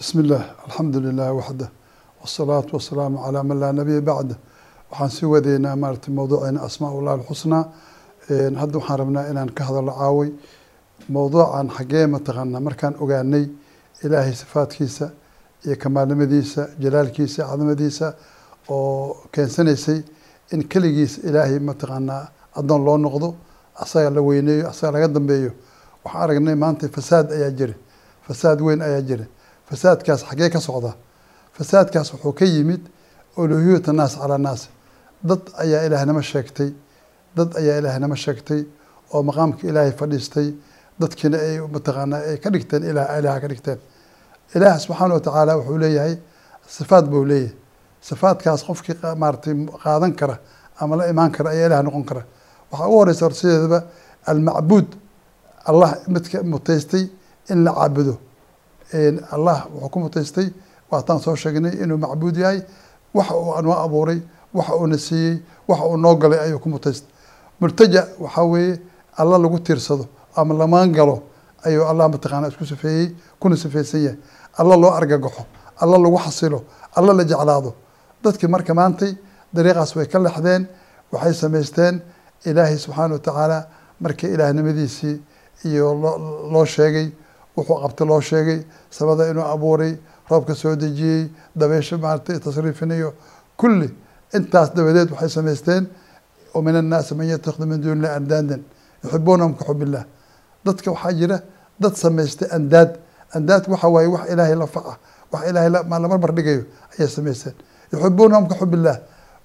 bismi illaah alxamdu lilah waxda wasalaatu wasalaamu calaa man laa nabiya bacda waxaan sii wadaynaa maarata mowduuceena asmaa ullah alxusnaa hadda waxaan rabnaa inaan ka hadallo caaway mowduucan xaggee mataqaanaa markaan ogaanay ilaahay sifaadkiisa iyo kamaalnimadiisa jalaalkiisa cadamadiisa oo keensanaysay in keligiis ilaahay mataqaanaa addoon loo noqdo asaga la weyneeyo asaga laga dambeeyo. Waxaan aragnay maanta fasaad ayaa jira fasaad weyn ayaa jira fasaadkaas xaggee ka socda. Fasaadkaas wuxuu ka yimid uluhiyata naas calaa naas. Dad ayaa ilaahnimo sheegtay. Dad ayaa ilaahnimo sheegtay oo maqaamka ilaahay fadhiistay. Dadkiina ay mataqaanaa ay ka dhigteen ilaah ilaah ka dhigteen. Ilaah subxaana wa tacaala wuxuu leeyahay sifaad buu leeyahay. Sifaadkaas qofkii maaratay qaadan kara ama la imaan kara ayaa ilaah noqon kara. Waxaa ugu horeysa hor sideedaba almacbuud allah midka mutaystay in la caabudo allah wuxuu ku mutaystay waataan soo sheegnay inuu macbuud yahay waxa uu noo abuuray waxa uuna siiyey waxa uu noo galay ayuu ku mutaystay murtaja waxaa weeye alla lagu tiirsado ama lamaan galo ayuu allah mataqaana isku sifeeyey kuna sifeysan yahay. Alla loo argagaxo alla lagu xasilo alla la jeclaado. Dadkii marka maantay dariiqaas way ka lexdeen waxay samaysteen ilaahay subxaana wa tacaala markii ilaahnimadiisii iyo loo sheegay wuxuu qabta loo sheegay samada inuu abuuray roobka soo dejiyey dabeysha maaratay tasriifinayo. Kulli intaas dabadeed waxay samaysteen min annaasi man yatakhidu min duuni illahi andaadan yuxibuunahum ka xub illah dadka waxaa jira dad samaystay andaad. Andaad waxa waaye wax ilaahay la faca wax ilaahay la dhigayo ayay samaysteen. Yuxibuunahum ka xub illah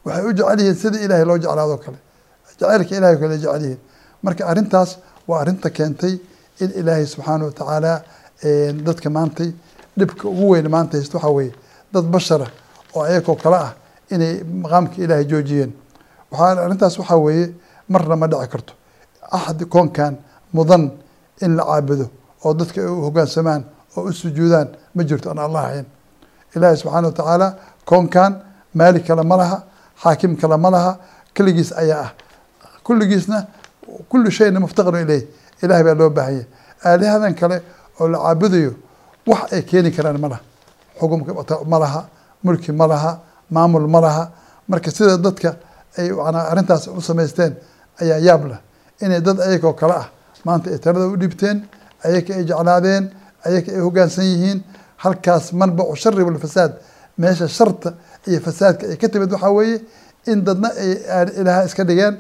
waxay u jecel yihiin sidii ilaahay loo jeclaado kale. Jaceylka ilahay kale jecel yihiin. Marka arrintaas waa arrinta keentay in ilaahay subxaana wa tacaala dadka maantay dhibka ugu weyn maanta haysta waxaa weeye dad bashara oo ayakoo kale ah inay maqaamka ilaahay joojiyeen. Waxaa arrintaas waxaa weeye marna ma dhici karto. Axad koonkan mudan in la caabudo oo dadka ay u hoggaansamaan oo u sujuudaan ma jirto aan allah ahayn. Ilaahay subxaana wa tacaala koonkan maali kale ma laha xaakim kale ma laha keligiis ayaa ah. Kulligiisna kulli shayna muftaqirun ileyh ilahay baa loo baahanya aalihadan kale oo la caabudayo wax ay keeni karaan ma laha. Xukumka ma laha mulki ma laha maamul ma laha. Marka sida dadka ay arrintaas u samaysteen ayaa yaab leh. Inay dad ayakoo kale ah maanta ay talada u dhibteen ayaka ay jeclaadeen ayaka ay hoggaansan yihiin halkaas manbacu shari walfasaad meesha sharta iyo fasaadka ay ka timid waxaa weeye in dadna ay ilaaha iska dhigeen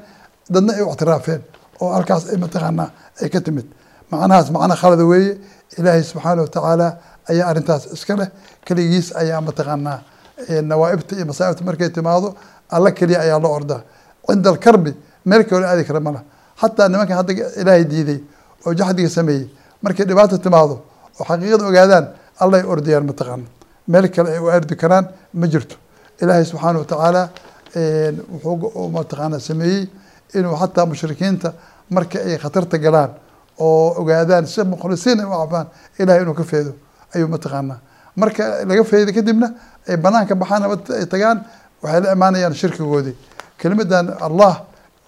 dadna ay u ictiraafeen oo halkaas mataqaanaa ay ka timid. Macnahaas macna khalada weeye. Ilaahay subxaana wa tacaala ayaa arrintaas iska leh. Keligiis ayaa mataqaanaa. Nawaaibta iyo masaa'ibta markay timaado alla keliya ayaa loo ordaa. Cinda alkarbi meel kaloo aadi kara mala xataa nimankan hadda ilaahay diiday oo jaxdiga sameeyey markay dhibaata timaado oo xaqiiqada ogaadaan alla ay ordayaan mataqaana meel kale ay u ardi karaan ma jirto. Ilaahay subxaana wa tacaala wuxuu mataqaana sameeyey inuu xataa mushrikiinta marka ay khatarta galaan oo ogaadaan si mukhlisiin ay u cafaan ilahay inuu ka feedo ayuu mataqaanaa. Marka laga feedo kadibna ay banaanka baxaan ama ay tagaan waxay la imaanayaan shirkigoodii. Kelimadan allah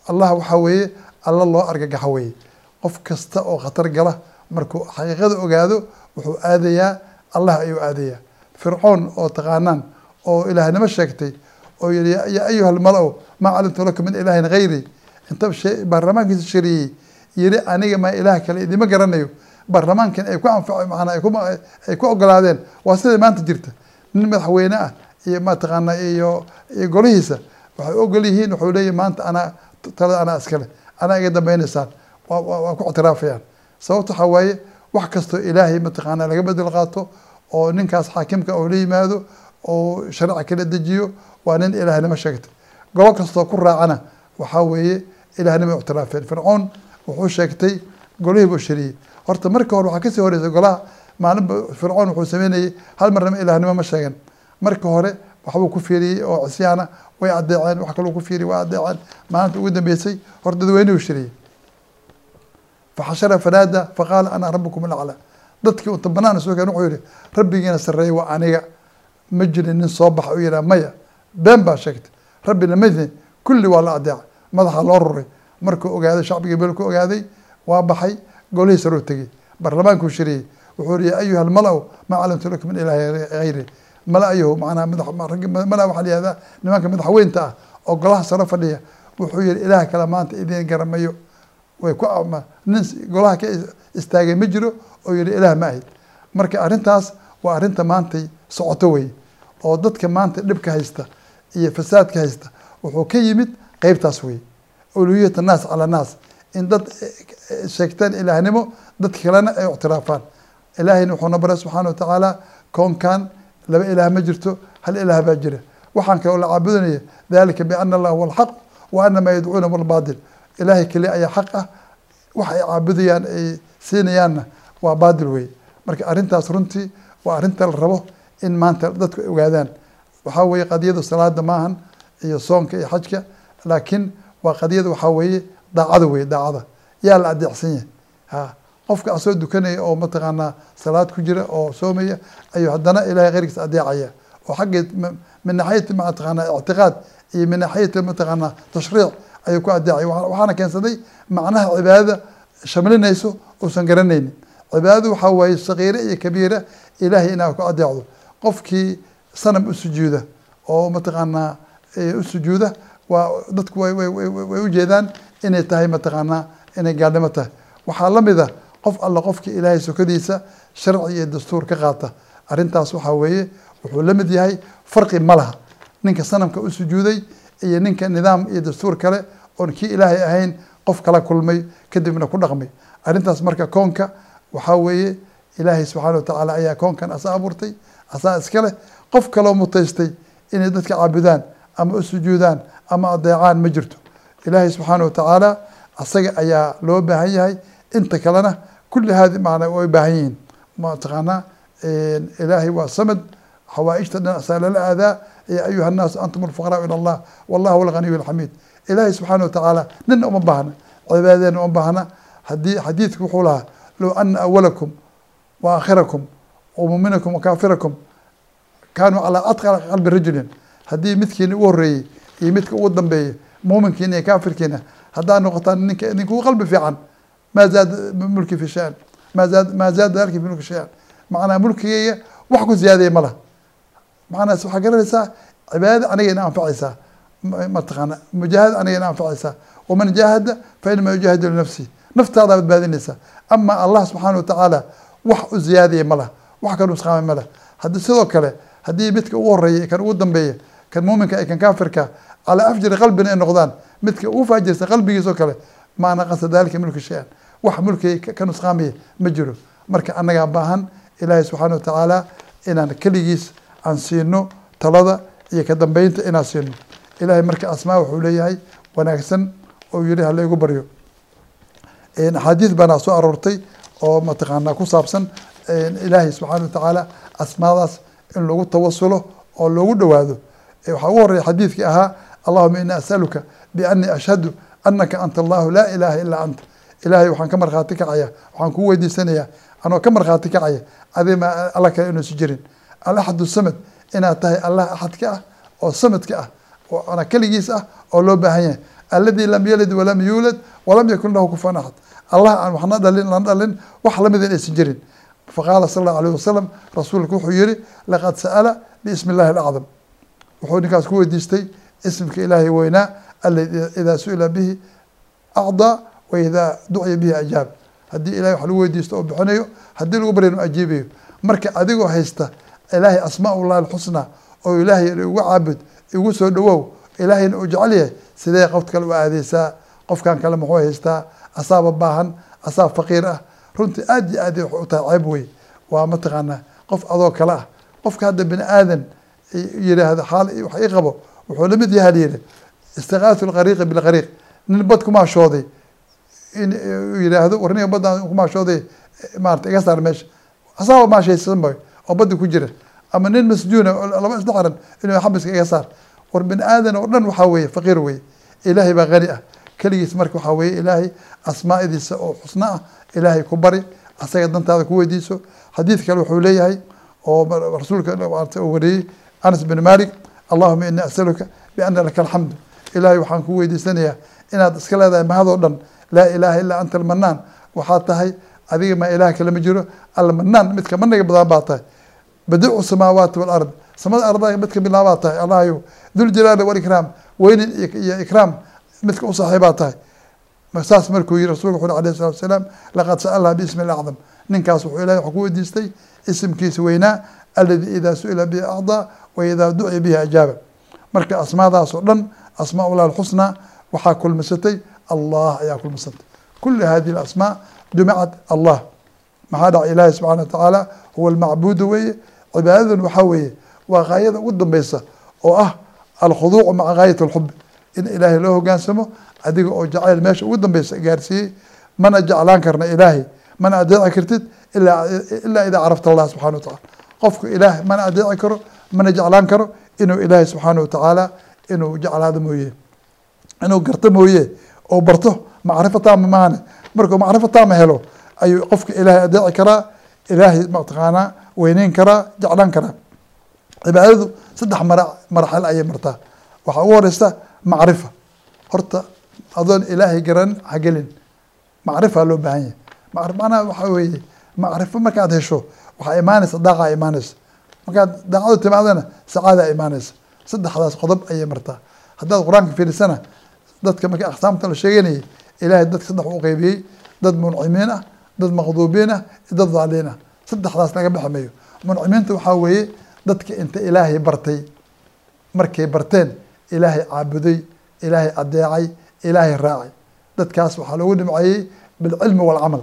allah waxaa weeye alla loo argagaxo weeye. Qof kasta oo khatar gala markuu xaqiiqada ogaado wuxuu aadayaa allah ayuu aadayaa. Fircoon oo taqaanaan oo ilaahnimo sheegtay oo yihi yaa ayuha almala-o maa calimtu lakum min ilaahin hayri inta baarlamaankiisa shariyey yiri aniga ma ilaah kale idima garanayo. Baarlamaankan ay ku anfac maanaa ay ku ogolaadeen. Waa siday maanta jirta. Nin madaxweyne ah iyo mataqaana iyo iyo golihiisa waxay ogol yihiin wuxuu leeyahy maanta anaa talada anaa iskale anaa iga dambaynaysaan waa ku ictiraafayaan. Sababta waxaa waaye wax kastoo ilaahay mataqaana laga bedel qaato oo ninkaas xaakimka oo la yimaado oo sharci kala dejiyo waa nin ilaahnimo sheegtay gobol kastoo ku raacana waxaa weeye ilaahnimo ictiraafeen. Fircoon wuxuu sheegtay golihii buu shariyey horta marka hore waxaa ka sii horeysay golaha maalinba fircoon wuxuu sameynayay hal marnaba ilaahnimo ma sheegan marka hore waxbuu ku fiiriyey oo cisyaana way adeeceen wax kaloo ku fiiriyay way adeeceen maalinta ugu dambeysay hor dadweynuhu shariyey faxashara fanaada faqaala ana rabukum alaclaa dadkii unta banaan soo keen wuxuu yihi rabbigiina sarreeyay waa aniga. Ma jirin nin soo baxa u yihaha maya. Been baa sheegtay. Rabbina madin kulli waa la adeeca madaxa loo ruray markuu ogaaday shacbigii bel ku ogaaday waa baxay golihii saroo tegey. Baarlamaankuu shiriyey. Wuxuu yihi ya ayuha almala-u calamtu lakum min ilaahi hayri mala-yahu macnaha madax mala waxaa la yihahdaa nimanka madaxweynta ah oo golaha saro fadhiya. Wuxuu yihi ilaah kale maanta idiin garamayo. Way ku nin golaha ka istaagay ma jiro? Oo yihi ilaah ma ahid marka arrintaas waa arrinta maantay socoto wey oo dadka maanta dhibka haysta iyo fasaadka haysta. Wuxuu ka yimid qeybtaas wey uluhiyat annaas cala naas. In dad sheegtaan ilaahnimo dadka kalena ay ictiraafaan. Ilaahayna wuxuuna baray subxaana watacaala koonkan laba ilaah ma jirto hal ilaah baa jira. Waxaan kaloo la caabudinaya dalika biana allah huwa alxaq wa ana maa yadcuuna huwa ilaahay keliya ayaa xaq ah. Wax ay caabudayaan ay siinayaanna waa baatil wey marka arrintaas runtii waa arrinta la rabo in maanta dadku ay ogaadaan. Waxaa weeye qadiyadu salaada maahan iyo soonka iyo xajka laakiin waa qadiyada waxaa weeye daacada wey daacada. Yaa la adeecsan yahay. Ha qofka asoo dukanaya oo mataqaanaa salaad ku jira oo soomaya ayuu haddana ilahay keyrkiisa adeecaya oo xaggeed min naxiyati mataqaanaa ictiqaad iyo min naxiyati mataqaanaa tashriic ayuu ku adeecaya. Waxaana keensaday macnaha cibaadada shamlinayso uusan garanaynin. Cibaadadu waxaa waaye sakiire iyo kabiira ilahay inaa ku adeecdo. Qofkii sanam u sujuuda oo mataqaanaa u sujuuda waa dadku way ujeedaan inay tahay mataqaanaa inay gaadhimo tahay. Waxaa la mid a qof alla qofkii ilaahay sokadiisa sharci iyo dastuur ka qaata. Arrintaas waxaa weeye wuxuu la mid yahay farqi ma laha. Ninka sanamka u sujuuday iyo ninka nidaam iyo dastuur kale oon kii ilaahay ahayn qof kala kulmay kadibna ku dhaqmay. Arrintaas marka koonka waxaa weeye ilaahay subxaana watacaala ayaa koonkan asaa abuurtay asaa iska leh. Qof kaloo mutaystay inay dadka caabudaan ama u sujuudaan ama adeecaan ma jirto ilaahay subxaana watacaala asaga ayaa loo baahan yahay inta kalena kulli haadi macna way baahan yihiin mataqaanaa ilaahay waa samad xawaaijta dhan asaa lala aadaa ya ayuha الnaas antum الfuqراء ilى اllah wallahu alganiy الxamid ilahay subxaana watacaala nina uma baahna cibaadadeena uma baahna hadii xadiidku wuxuu lahaa low ana awalakum wa aakhirakum wa muminakum wa kaafirakum kaanuu calaa atqa qalbi rajulin haddii midkiina ugu horeeyey iyo midka ugu dambeeyey muuminkiina iyo kaafirkiina haddaa noqotaan ninka ugu qalbi fiican maa zaada mulki fi shay-an maa zaad maa zaada dalika fi mulki shay-an macnaa mulkigeyga wax ku ziyaadaya ma laha macnaas waxaa garanaysaa cibaadada anigayna anfacaysaa mataqaana mujaahada anigayna anfacaysaa. Waman jaahada fa inama yujaahidu linafsi. Naftaadaa badbaadinaysa ama allah subxaana watacaala wax u ziyaadaya ma laha wax ka nusqaamay ma laha haddii sidoo kale haddii midka ugu horreeya kan ugu dambeeya kan muuminka kan kaafirka calaa afjari qalbina ay noqdaan. Midka ugu faajirsa qalbigiisoo kale maa naqasa dalika mulki shay-an. Wax mulkiga ka nusqaamaya ma jiro. Marka annagaa baahan ilaahay subxaana watacaala inaan keligiis aan siino talada iyo ka dambeynta inaan siino. Ilahay marka asmaa wuxuu leeyahay wanaagsan oo yihi halaygu baryo. Axaadiis baana soo aroortay oo mataqaanaa ku saabsan ilaahay subxaana watacaala asmaadaas in lagu tawasulo oo loogu dhowaado waxaa ugu horeya xadiidkii ahaa allahuma ini asaluka bianii ashhadu anaka anta allahu laa ilaha ilaa anta. Ilahay waxaan ka markhaati kacaya waxaan kuu weydiisanayaa anoo ka markhaati kacaya adima alla kale inuusi jirin. Alaxadu samad inaad tahay allah axadka ah oo samadka ah oo keligiis ah oo loo baahan yahay. Aladi lam yalid walam yuulad walam yakun lahu kufan axad. Allah aan waxna dhalin lana dhalin wax la mid in aysan jirin. Faqaala sal allahu alayh wasalam rasuulku wuxuu yihi laqad sa'ala biismi illahi alacdam wuxuu ninkaas ku weydiistay ismka ilaahay weynaa aladi idaa su'ila bihi acdaa wa idaa duciya bihi ajaab. Haddii ilahay wax lagu weydiisto oo bixinayo haddii lagu baryana ajiibayo marka adigoo haysta ilaahay asmaa ullahi alxusnaa oo ilaahay igu caabud igu soo dhawow ilaahayna uu jecel yahay sidee qof kale u aadeysaa qofkan kale muxuu haystaa? Asaaba baahan asaab faqiir ah. Runtii aad iyo aad u tahay ceeb wey waa mataqaanaa qof adoo kale ah. Qofka hadda bini aadan yiraahdo xaal wax ii qabo wuxuu la mid yaha layidhi istiqaatu lqariiqi bilqariiq nin bad kumaashooday in yiraahdo war ninka baddaan kumaashooday maarata iga saar meesha. Asaaba maashaysan bay oo badda ku jira. Ama nin masjuuna laba isla inuu xabiska iga saar. War bini aadan oo dhan waxaa weeye faqiir weye ilaahay baa qani ah. Keligiis marka waxaa weeye ilaahay asmaadiisa oo xusno ah ilaahay ku bari asaga dantaada ku weydiiso. Xadiid kale wuxuu leeyahay oo rasuulka uu wariyey anas bin malik allahuma ini asaluka biana laka alxamdu ilaahay waxaan ku weydiisanayaa inaad iska leedahay mahadoo dhan laa ilaaha ilaa anta almanaan waxaa tahay adiga maa ilaah kale ma jiro almanaan midka maniga badan baa tahay. Badiicu samaawaati walard samada ardaga midka bilaabaa tahay. Allahayo duljalaali walikraam weynin iyo ikraam midka u saaxiibaa tahay. Saas markuu yihi rasulka wuxu alayh salatu wasalaam laqad sa'alaha biismi lacdam ninkaas wuxuu ilahay waxuu ku weydiistay isimkiisa weynaa aladi idaa su'ila bihi acdaa wa idaa duciya bihi ajaaba marka asmaadaas oo dhan asmaa ullah alxusnaa waxaa kulmisatay allah ayaa kulmisatay. Kulu hadihi asmaa jumicad allah. Maxaa dhaca ilaahi subxana wa tacaala huwa almacbuudu weeye. Cibaadadan waxaa weeye waa gaayada ugu dambeysa oo ah alkhuduucu maca gaayat alxubi in ilaahay loo hogaansamo adiga oo jacayl meesha ugu dambeysa gaarsiiyey mana jeclaan karna ilaahay. Mana adeeci kartid ilaa idaa carafta allah subxana wa tacala qofku ilaah mana adeeci karo mana jeclaan karo inuu ilaahay subxaana wa tacaala inuu jeclaado mooye. Inuu garto mooye oo barto macrifo taama maahane markuu macrifo taama helo ayuu qofka ilaahay adeeci karaa ilaahay mataqaanaa weyneyn karaa jeclaan karaa. Cibaadadu saddex mara marxal ayay martaa. Waxaa ugu horeysa macrifa. Horta adoon ilaahay garan hagelin macrifaa loo baahan yahay. Macnaha waxaa weeye macrifo markaad hesho waxaa imaanaysa daaqaa imaanaysa markaad daaqadu timaadana sacaadaa imaanaysa saddexdaas qodob ayay martaa haddaad qur'aanka fiirisana dadka marka aqsaamta la sheeganayay ilaahay dadka saddex u qeybiyey dad muncimiin ah dad maqduubiin ah iyo dad daaliin ah. Saddexdaas laga baxmayo muncimiinta waxaa weeye dadka inta ilaahay bartay. Markay barteen ilaahay caabuday ilaahay adeecay ilaahay raacay. Dadkaas waxaa loogu dhimceeyey bilcilmi walcamal.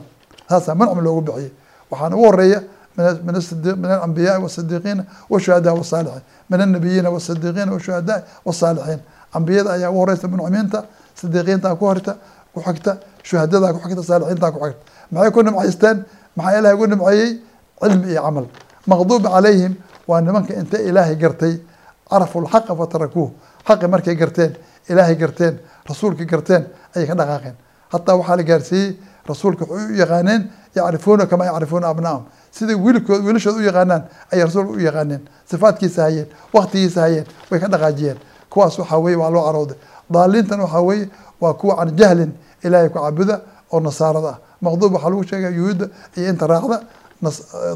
Saasaa muncim loogu bixiyey waxaana ugu horreeya min alambiyaai wasidiiqiina washuhadaa wasaalixiin min annabiyiina wasadiiqiina washuhadaa wasaalixiin ambiyada ayaa ugu horeysa muncimiinta sidiiqiintaa ku horta ku xigta shuhadadaa ku xigta saalixiintaa ku xigta maxay ku nimcaysteen maxaa ilahay ugu nimceeyey cilmi iyo camal maqduubi calayhim waa nimanka inta ilaahay gartay carafu lxaqa fatarakuuh xaqi markay garteen ilaahay garteen rasuulka garteen ayay ka dhaqaaqeen hataa waxaa la gaarsiiyey rasuulka waxay yaqaaneen yacrifuuna kamaa yacrifuuna abnaahum siday wiilkood u yaqaanaan ayay rasuulka u yaqaaneen sifaadkiisa hayeen waktigiisa hayeen way ka dhaqaajiyeen. Kuwaas waxaa weye waa loo carooday. Daaliintan waxaa weeye waa kuwa can jahlin ilaahay ku caabuda oo nasaarada ah. Maqduub waxaa lagu sheegaya yuhuudda iyo inta raacda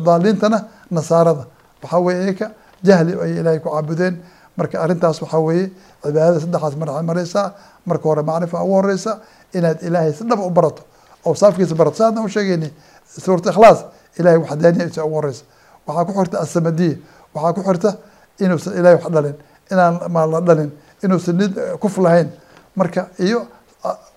daaliintana nasaarada. Waxaa weye iyaka jahli ayay ilaahay ku caabudeen marka arrintaas waxaa weeye cibaadada saddexaas marxa mareysaa marka hore macrifa ugu horeysa inaad ilaahay si dhaba u barato. Oo saafkiisa barato saadna u sheegeyni suurata ikhlaas ilahay waxdaaniyadiisa ugu horeysa waxaa ku xirta asamadiya waxaa ku xirta inuusan ilahay wax dhalin inaan la dhalin inuusan nid kuf lahayn. Marka iyo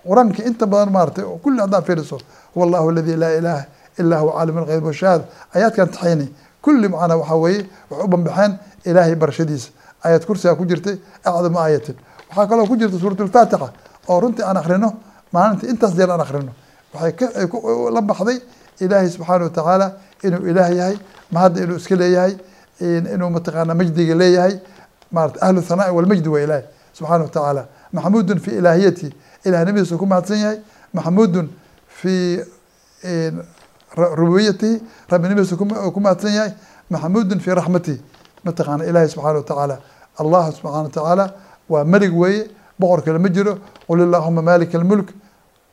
qur'aanka inta badan maaratay kulli haddaan fiiriso huwa allahu aladi laa ilaha ilaa huwa caalim algeyb washahaada ayaadkan taxayni kulli macnaa waxaa weeye waxay u banbaxeen ilaahay barashadiisa. Aayad kursigaa ku jirtay acdamu aayatin. Waxaa kaloo ku jirta suurat lfaatixa oo runtii aan akrino maalintii intaas jeer aan akrino waxay kala baxday ilaahay subxaana watacaala inuu ilaah yahay mahadda inuu iska leeyahay inuu mataqaana majdiga leeyahay maarata ahlu thanaai walmajdi waa ilaahay subxaana watacaala maxmuudun fi ilaahiyati ilahnimadiisa ku mahadsan yahay. Maxmuudun fi rububiyatihi rabbinimadiisa ku mahadsan yahay. Maxmuudun fi raxmatihi mataqaana ilaahay subxaana watacaala allah subxaana watacaala waa melig weeye boqorkale ma jiro. Qul illahuma malika almulk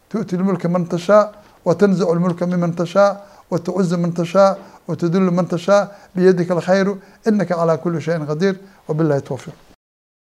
tu'ti lmulka man tashaa watanzicu lmulka miman tashaa watucuzu man tashaa watudulu man tashaa biyadika alkhayru inaka calaa kuli shayin qadiir wabillahi towfiiq